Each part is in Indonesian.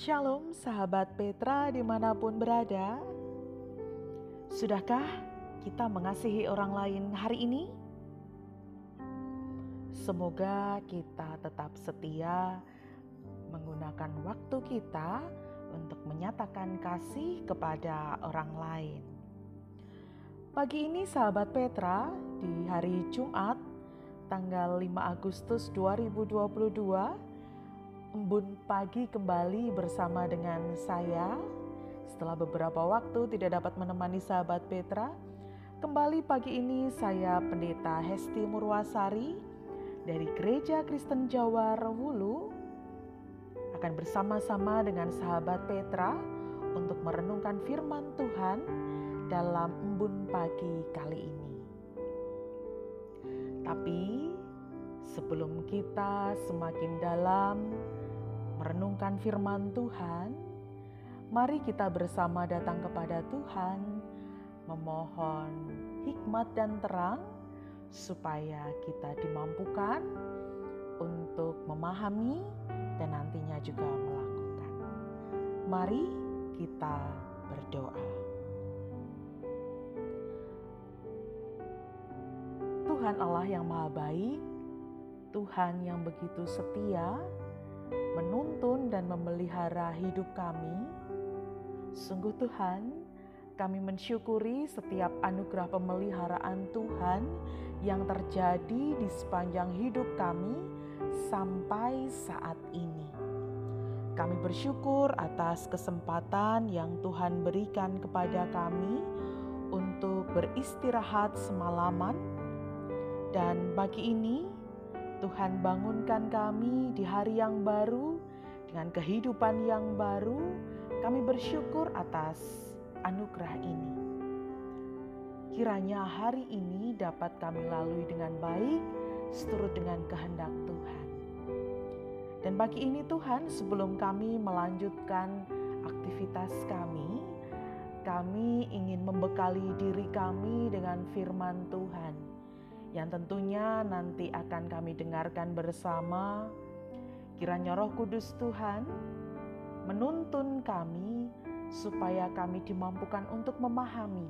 Shalom sahabat Petra di mana pun berada Sudahkah kita mengasihi orang lain hari ini? Semoga kita tetap setia menggunakan waktu kita untuk menyatakan kasih kepada orang lain. Pagi ini sahabat Petra di hari Jumat tanggal 5 Agustus 2022 Embun pagi kembali bersama dengan saya. Setelah beberapa waktu tidak dapat menemani sahabat Petra, kembali pagi ini saya Pendeta Hesti Murwasari dari Gereja Kristen Jawa Rewulu akan bersama-sama dengan sahabat Petra untuk merenungkan firman Tuhan dalam embun pagi kali ini. Tapi sebelum kita semakin dalam merenungkan firman Tuhan, mari kita bersama datang kepada Tuhan, memohon hikmat dan terang, supaya kita dimampukan untuk memahami dan nantinya juga melakukan. Mari kita berdoa. Tuhan Allah yang Maha Baik, Tuhan yang begitu setia, menuntun dan memelihara hidup kami. Sungguh Tuhan, kami mensyukuri setiap anugerah pemeliharaan Tuhan yang terjadi di sepanjang hidup kami sampai saat ini. Kami bersyukur atas kesempatan yang Tuhan berikan kepada kami untuk beristirahat semalaman, dan pagi ini Tuhan bangunkan kami di hari yang baru dengan kehidupan yang baru. Kami bersyukur atas anugerah ini. Kiranya hari ini dapat kami lalui dengan baik, seturut dengan kehendak Tuhan. Dan pagi ini Tuhan, sebelum kami melanjutkan aktivitas kami, kami ingin membekali diri kami dengan firman Tuhan yang tentunya nanti akan kami dengarkan bersama. Kiranya Roh Kudus Tuhan menuntun kami supaya kami dimampukan untuk memahami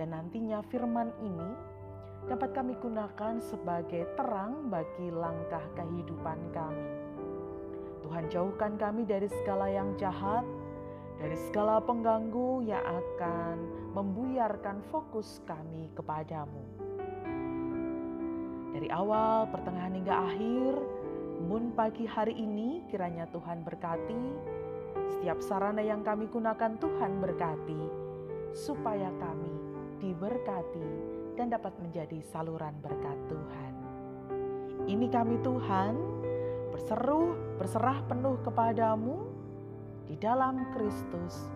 dan nantinya firman ini dapat kami gunakan sebagai terang bagi langkah kehidupan kami. Tuhan jauhkan kami dari segala yang jahat, dari segala pengganggu yang akan membuyarkan fokus kami kepadamu. Dari awal, pertengahan hingga akhir, Mun pagi hari ini kiranya Tuhan berkati. Setiap sarana yang kami gunakan Tuhan berkati. Supaya kami diberkati dan dapat menjadi saluran berkat Tuhan. Ini kami Tuhan berseru, berserah penuh kepadamu di dalam Kristus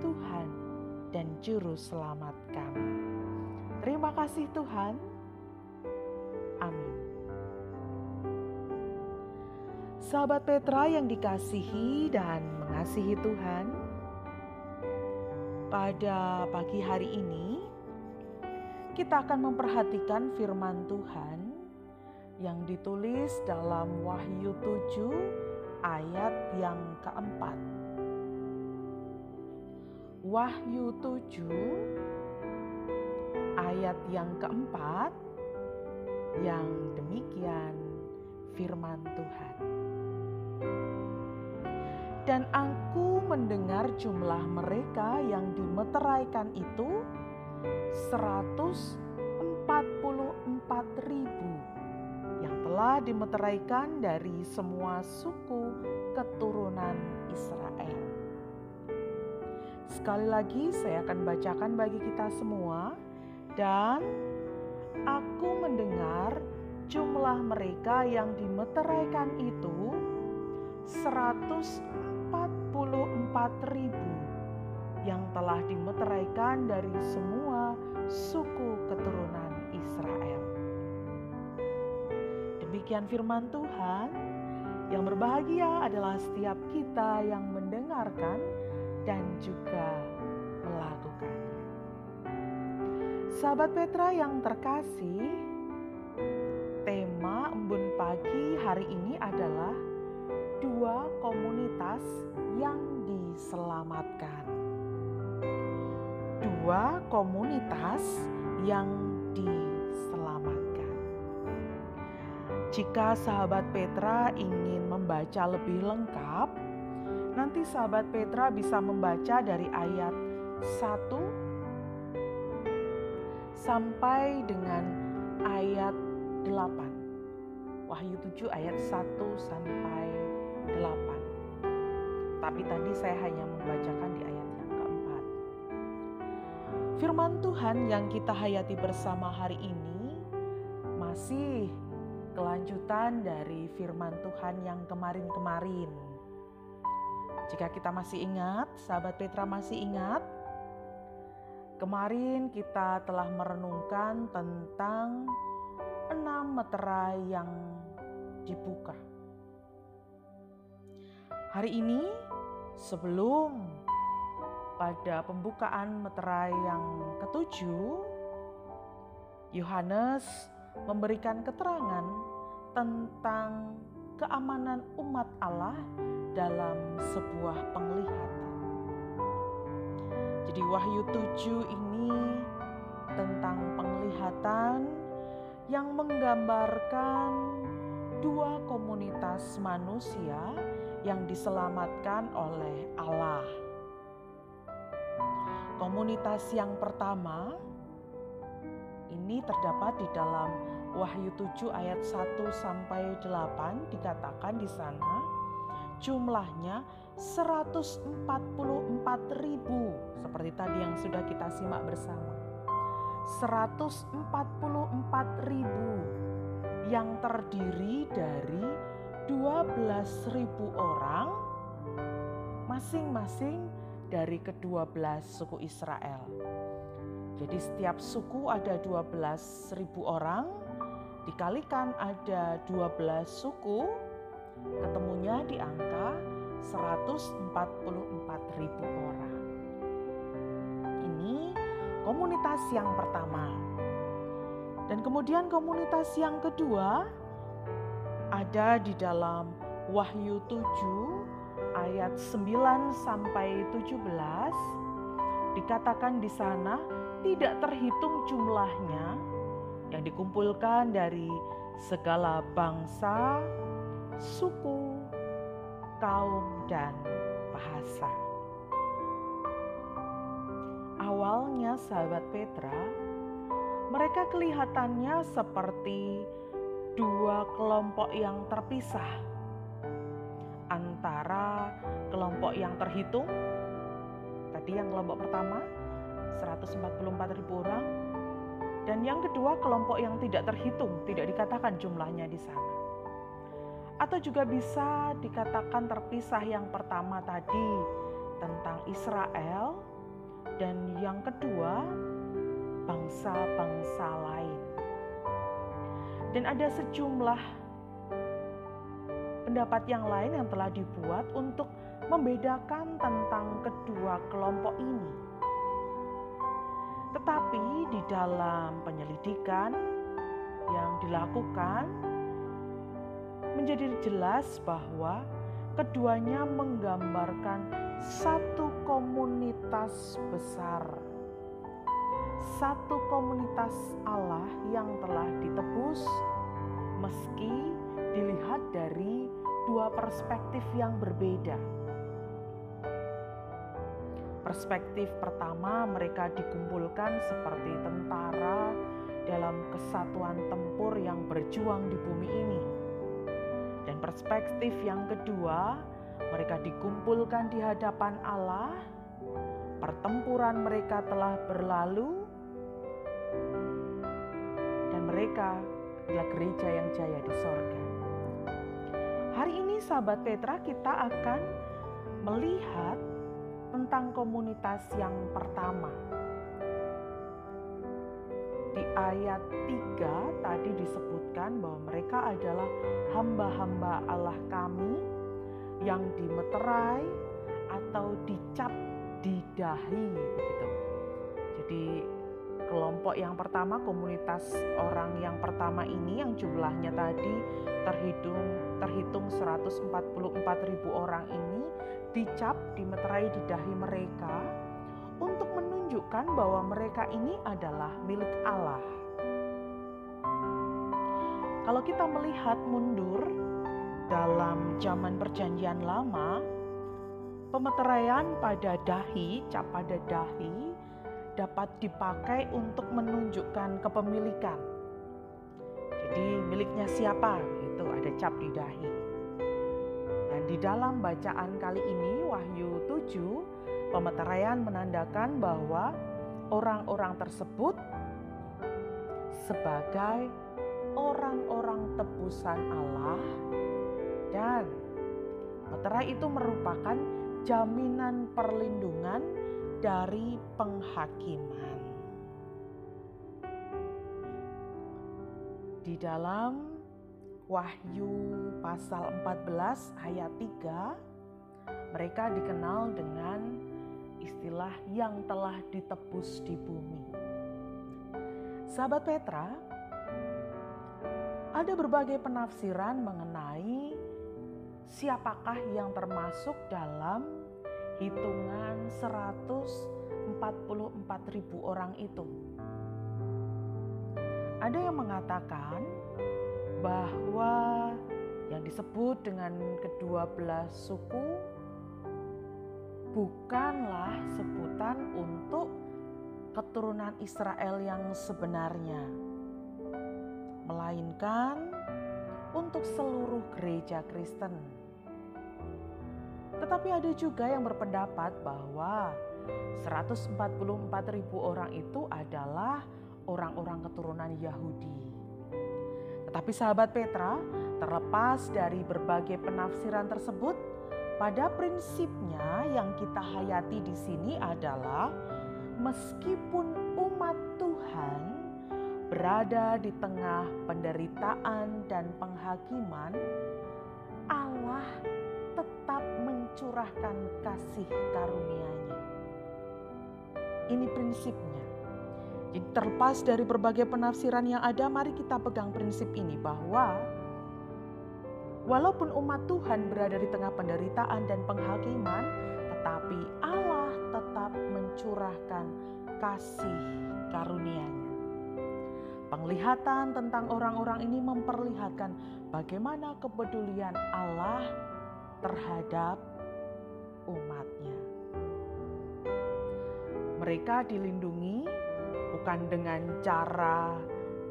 Tuhan dan Juru Selamat kami. Terima kasih Tuhan. Sahabat Petra yang dikasihi dan mengasihi Tuhan, pada pagi hari ini kita akan memperhatikan firman Tuhan yang ditulis dalam Wahyu 7 ayat yang keempat. Wahyu 7 ayat yang keempat yang demikian firman Tuhan. Dan aku mendengar jumlah mereka yang dimeteraikan itu 144 ribu yang telah dimeteraikan dari semua suku keturunan Israel. Sekali lagi saya akan bacakan bagi kita semua dan aku mendengar jumlah mereka yang dimeteraikan itu 144 ribu yang telah dimeteraikan dari semua suku keturunan Israel. Demikian firman Tuhan, yang berbahagia adalah setiap kita yang mendengarkan dan juga melakukannya. Sahabat Petra yang terkasih, tema embun pagi hari ini adalah dua komunitas yang diselamatkan. Dua komunitas yang diselamatkan. Jika sahabat Petra ingin membaca lebih lengkap, nanti sahabat Petra bisa membaca dari ayat 1 sampai dengan ayat 8. Wahyu 7 ayat 1 sampai 8. Tapi tadi saya hanya membacakan di ayat yang keempat. Firman Tuhan yang kita hayati bersama hari ini masih kelanjutan dari firman Tuhan yang kemarin-kemarin. Jika kita masih ingat, sahabat Petra masih ingat, kemarin kita telah merenungkan tentang enam meterai yang dibuka. Hari ini, sebelum pada pembukaan meterai yang ketujuh, Yohanes memberikan keterangan tentang keamanan umat Allah dalam sebuah penglihatan. Jadi Wahyu 7 ini tentang penglihatan yang menggambarkan dua komunitas manusia yang diselamatkan oleh Allah. Komunitas yang pertama ini terdapat di dalam Wahyu 7 ayat 1 sampai 8 dikatakan di sana jumlahnya 144 ribu seperti tadi yang sudah kita simak bersama. 144 ribu yang terdiri dari 12 ribu orang masing-masing dari kedua belas suku Israel. Jadi setiap suku ada 12 ribu orang, dikalikan ada 12 suku, ketemunya di angka 144 ribu orang. Ini komunitas yang pertama. Dan kemudian komunitas yang kedua ada di dalam Wahyu 7 ayat 9 sampai 17 dikatakan di sana tidak terhitung jumlahnya yang dikumpulkan dari segala bangsa, suku, kaum, dan bahasa. Awalnya, sahabat Petra, mereka kelihatannya seperti dua kelompok yang terpisah antara kelompok yang terhitung, tadi yang kelompok pertama 144 ribu orang, dan yang kedua kelompok yang tidak terhitung, tidak dikatakan jumlahnya di sana. Atau juga bisa dikatakan terpisah yang pertama tadi tentang Israel dan yang kedua bangsa-bangsa lain. Dan ada sejumlah pendapat yang lain yang telah dibuat untuk membedakan tentang kedua kelompok ini. Tetapi di dalam penyelidikan yang dilakukan menjadi jelas bahwa keduanya menggambarkan satu komunitas besar. Satu komunitas Allah yang telah ditebus meski dilihat dari dua perspektif yang berbeda Perspektif pertama, mereka dikumpulkan seperti tentara dalam kesatuan tempur yang berjuang di bumi ini. Dan perspektif yang kedua, mereka dikumpulkan di hadapan Allah. Pertempuran mereka telah berlalu, mereka adalah gereja yang jaya di sorga. Hari ini, sahabat Petra, kita akan melihat tentang komunitas yang pertama. Di ayat 3 tadi disebutkan bahwa mereka adalah hamba-hamba Allah kami yang dimeterai atau dicap di dahi. Jadi kelompok yang pertama, komunitas orang yang pertama ini yang jumlahnya tadi terhitung terhitung 144 ribu orang ini dicap, dimeterai di dahi mereka untuk menunjukkan bahwa mereka ini adalah milik Allah. Kalau kita melihat mundur dalam zaman perjanjian lama, pemeteraian pada dahi, cap pada dahi, dapat dipakai untuk menunjukkan kepemilikan. Jadi miliknya siapa? Itu ada cap di dahi. Dan di dalam bacaan kali ini Wahyu 7 pemeteraian menandakan bahwa orang-orang tersebut sebagai orang-orang tebusan Allah dan meterai itu merupakan jaminan perlindungan dari penghakiman. Di dalam Wahyu pasal 14 ayat 3 mereka dikenal dengan istilah yang telah ditebus di bumi. Sahabat Petra, ada berbagai penafsiran mengenai siapakah yang termasuk dalam hitungan 144 ribu orang itu. Ada yang mengatakan bahwa yang disebut dengan kedua belas suku bukanlah sebutan untuk keturunan Israel yang sebenarnya, melainkan untuk seluruh gereja Kristen tetapi ada juga yang berpendapat bahwa 144 ribu orang itu adalah orang-orang keturunan Yahudi. Tetapi sahabat Petra, terlepas dari berbagai penafsiran tersebut, pada prinsipnya yang kita hayati di sini adalah meskipun umat Tuhan berada di tengah penderitaan dan penghakiman, Allah tetap mencurahkan kasih karunia-Nya. Ini prinsipnya. Jadi terlepas dari berbagai penafsiran yang ada, mari kita pegang prinsip ini bahwa walaupun umat Tuhan berada di tengah penderitaan dan penghakiman, tetapi Allah tetap mencurahkan kasih karunia-Nya. Penglihatan tentang orang-orang ini memperlihatkan bagaimana kepedulian Allah terhadap umatnya. Mereka dilindungi bukan dengan cara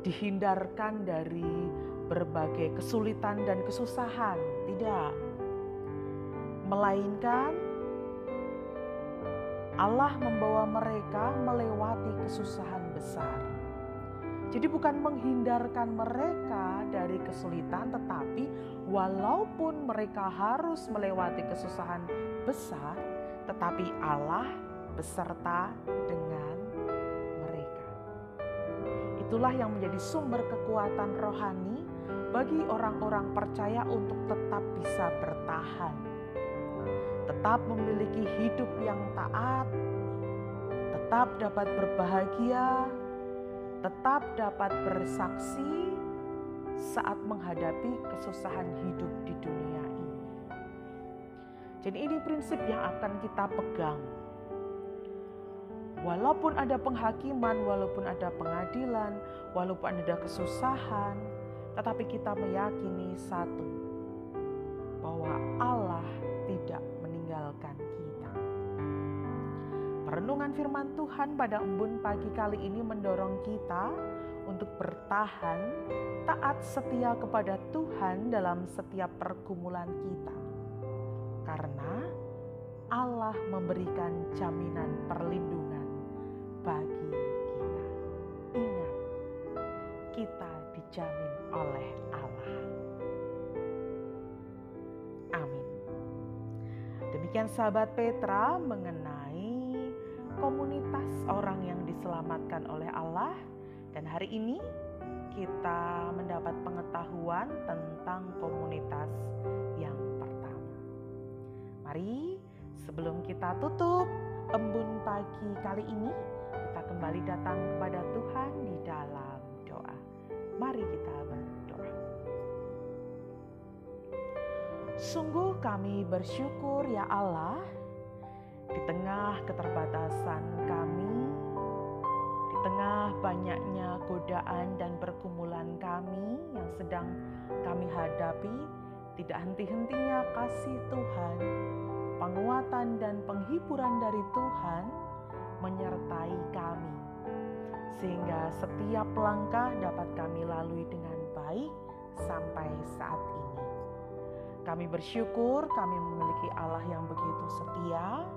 dihindarkan dari berbagai kesulitan dan kesusahan, tidak. Melainkan Allah membawa mereka melewati kesusahan besar. Jadi bukan menghindarkan mereka dari kesulitan tetapi walaupun mereka harus melewati kesusahan besar, tetapi Allah beserta dengan mereka. Itulah yang menjadi sumber kekuatan rohani bagi orang-orang percaya untuk tetap bisa bertahan, tetap memiliki hidup yang taat, tetap dapat berbahagia, tetap dapat bersaksi saat menghadapi kesusahan hidup di dunia ini. Jadi ini prinsip yang akan kita pegang. Walaupun ada penghakiman, walaupun ada pengadilan, walaupun ada kesusahan, tetapi kita meyakini satu, bahwa Allah tidak meninggalkan kita. Perenungan firman Tuhan pada embun pagi kali ini mendorong kita untuk bertahan taat setia kepada Tuhan dalam setiap pergumulan kita. Karena Allah memberikan jaminan perlindungan bagi kita. Ingat, kita dijamin oleh Allah. Amin. Demikian sahabat Petra mengenai komunitas orang yang diselamatkan oleh Allah dan hari ini kita mendapat pengetahuan tentang komunitas yang pertama. Mari sebelum kita tutup embun pagi kali ini, kita kembali datang kepada Tuhan di dalam doa. Mari kita berdoa. Sungguh kami bersyukur ya Allah di tengah keterbatasan kami, tengah banyaknya godaan dan pergumulan kami yang sedang kami hadapi, tidak henti-hentinya kasih Tuhan, penguatan dan penghiburan dari Tuhan menyertai kami, sehingga setiap langkah dapat kami lalui dengan baik sampai saat ini. Kami bersyukur kami memiliki Allah yang begitu setia,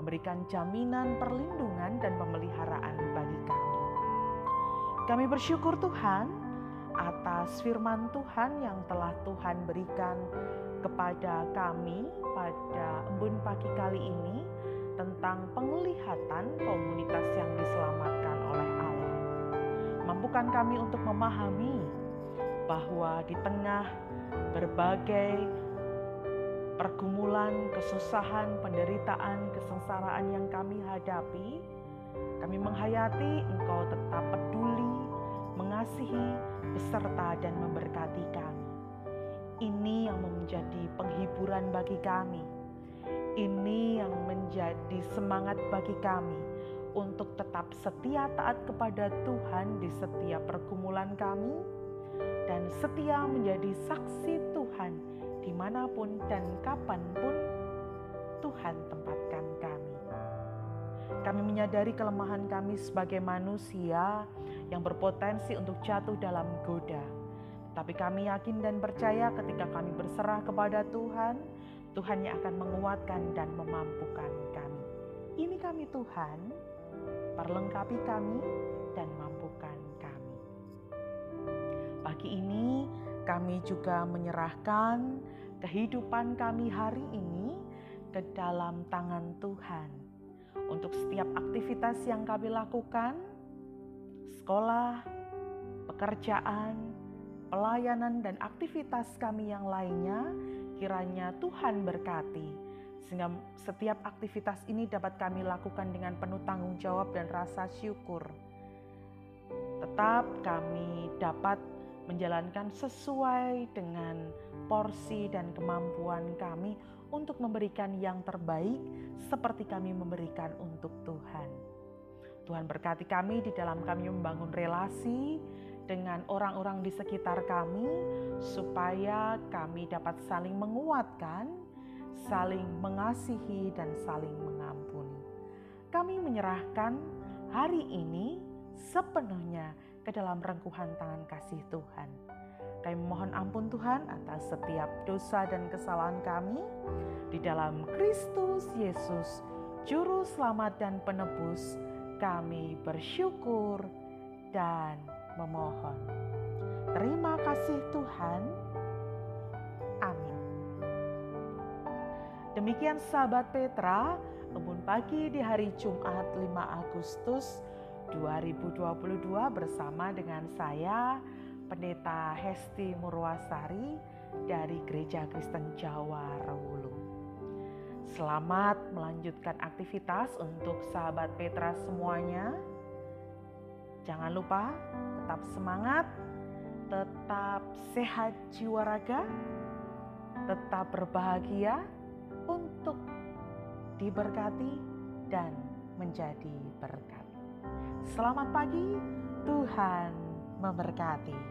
memberikan jaminan perlindungan dan pemeliharaan bagi kami. Kami bersyukur Tuhan atas firman Tuhan yang telah Tuhan berikan kepada kami pada embun pagi kali ini tentang penglihatan komunitas yang diselamatkan oleh Allah. Mampukan kami untuk memahami bahwa di tengah berbagai pergumulan, kesusahan, penderitaan, kesengsaraan yang kami hadapi, kami menghayati Engkau tetap peduli, mengasihi, beserta dan memberkati kami. Ini yang menjadi penghiburan bagi kami. Ini yang menjadi semangat bagi kami untuk tetap setia taat kepada Tuhan di setiap pergumulan kami dan setia menjadi saksi Tuhan di mana pun dan kapan pun Tuhan tempatkan kami. Kami menyadari kelemahan kami sebagai manusia yang berpotensi untuk jatuh dalam goda. Tapi kami yakin dan percaya ketika kami berserah kepada Tuhan, Tuhan yang akan menguatkan dan memampukan kami. Ini kami Tuhan, perlengkapi kami dan mampukan kami. Pagi ini kami juga menyerahkan kehidupan kami hari ini ke dalam tangan Tuhan. Untuk setiap aktivitas yang kami lakukan, sekolah, pekerjaan, pelayanan, dan aktivitas kami yang lainnya, kiranya Tuhan berkati, sehingga setiap aktivitas ini dapat kami lakukan dengan penuh tanggung jawab dan rasa syukur. Tetap kami dapat menjalankan sesuai dengan porsi dan kemampuan kami untuk memberikan yang terbaik seperti kami memberikan untuk Tuhan. Tuhan berkati kami di dalam kami membangun relasi dengan orang-orang di sekitar kami supaya kami dapat saling menguatkan, saling mengasihi dan saling mengampuni. Kami menyerahkan hari ini sepenuhnya ke dalam rengkuhan tangan kasih Tuhan. Kami mohon ampun Tuhan atas setiap dosa dan kesalahan kami di dalam Kristus Yesus, Juru Selamat dan Penebus. Kami bersyukur dan memohon. Terima kasih Tuhan. Amin. Demikian sahabat Petra, embun pagi di hari Jumat 5 Agustus 2022 bersama dengan saya Pendeta Hesti Murwasari dari Gereja Kristen Jawa Rewulu. Selamat melanjutkan aktivitas untuk sahabat Petra semuanya. Jangan lupa tetap semangat, tetap sehat jiwa raga, tetap berbahagia untuk diberkati dan menjadi berkat. Selamat pagi, Tuhan memberkati.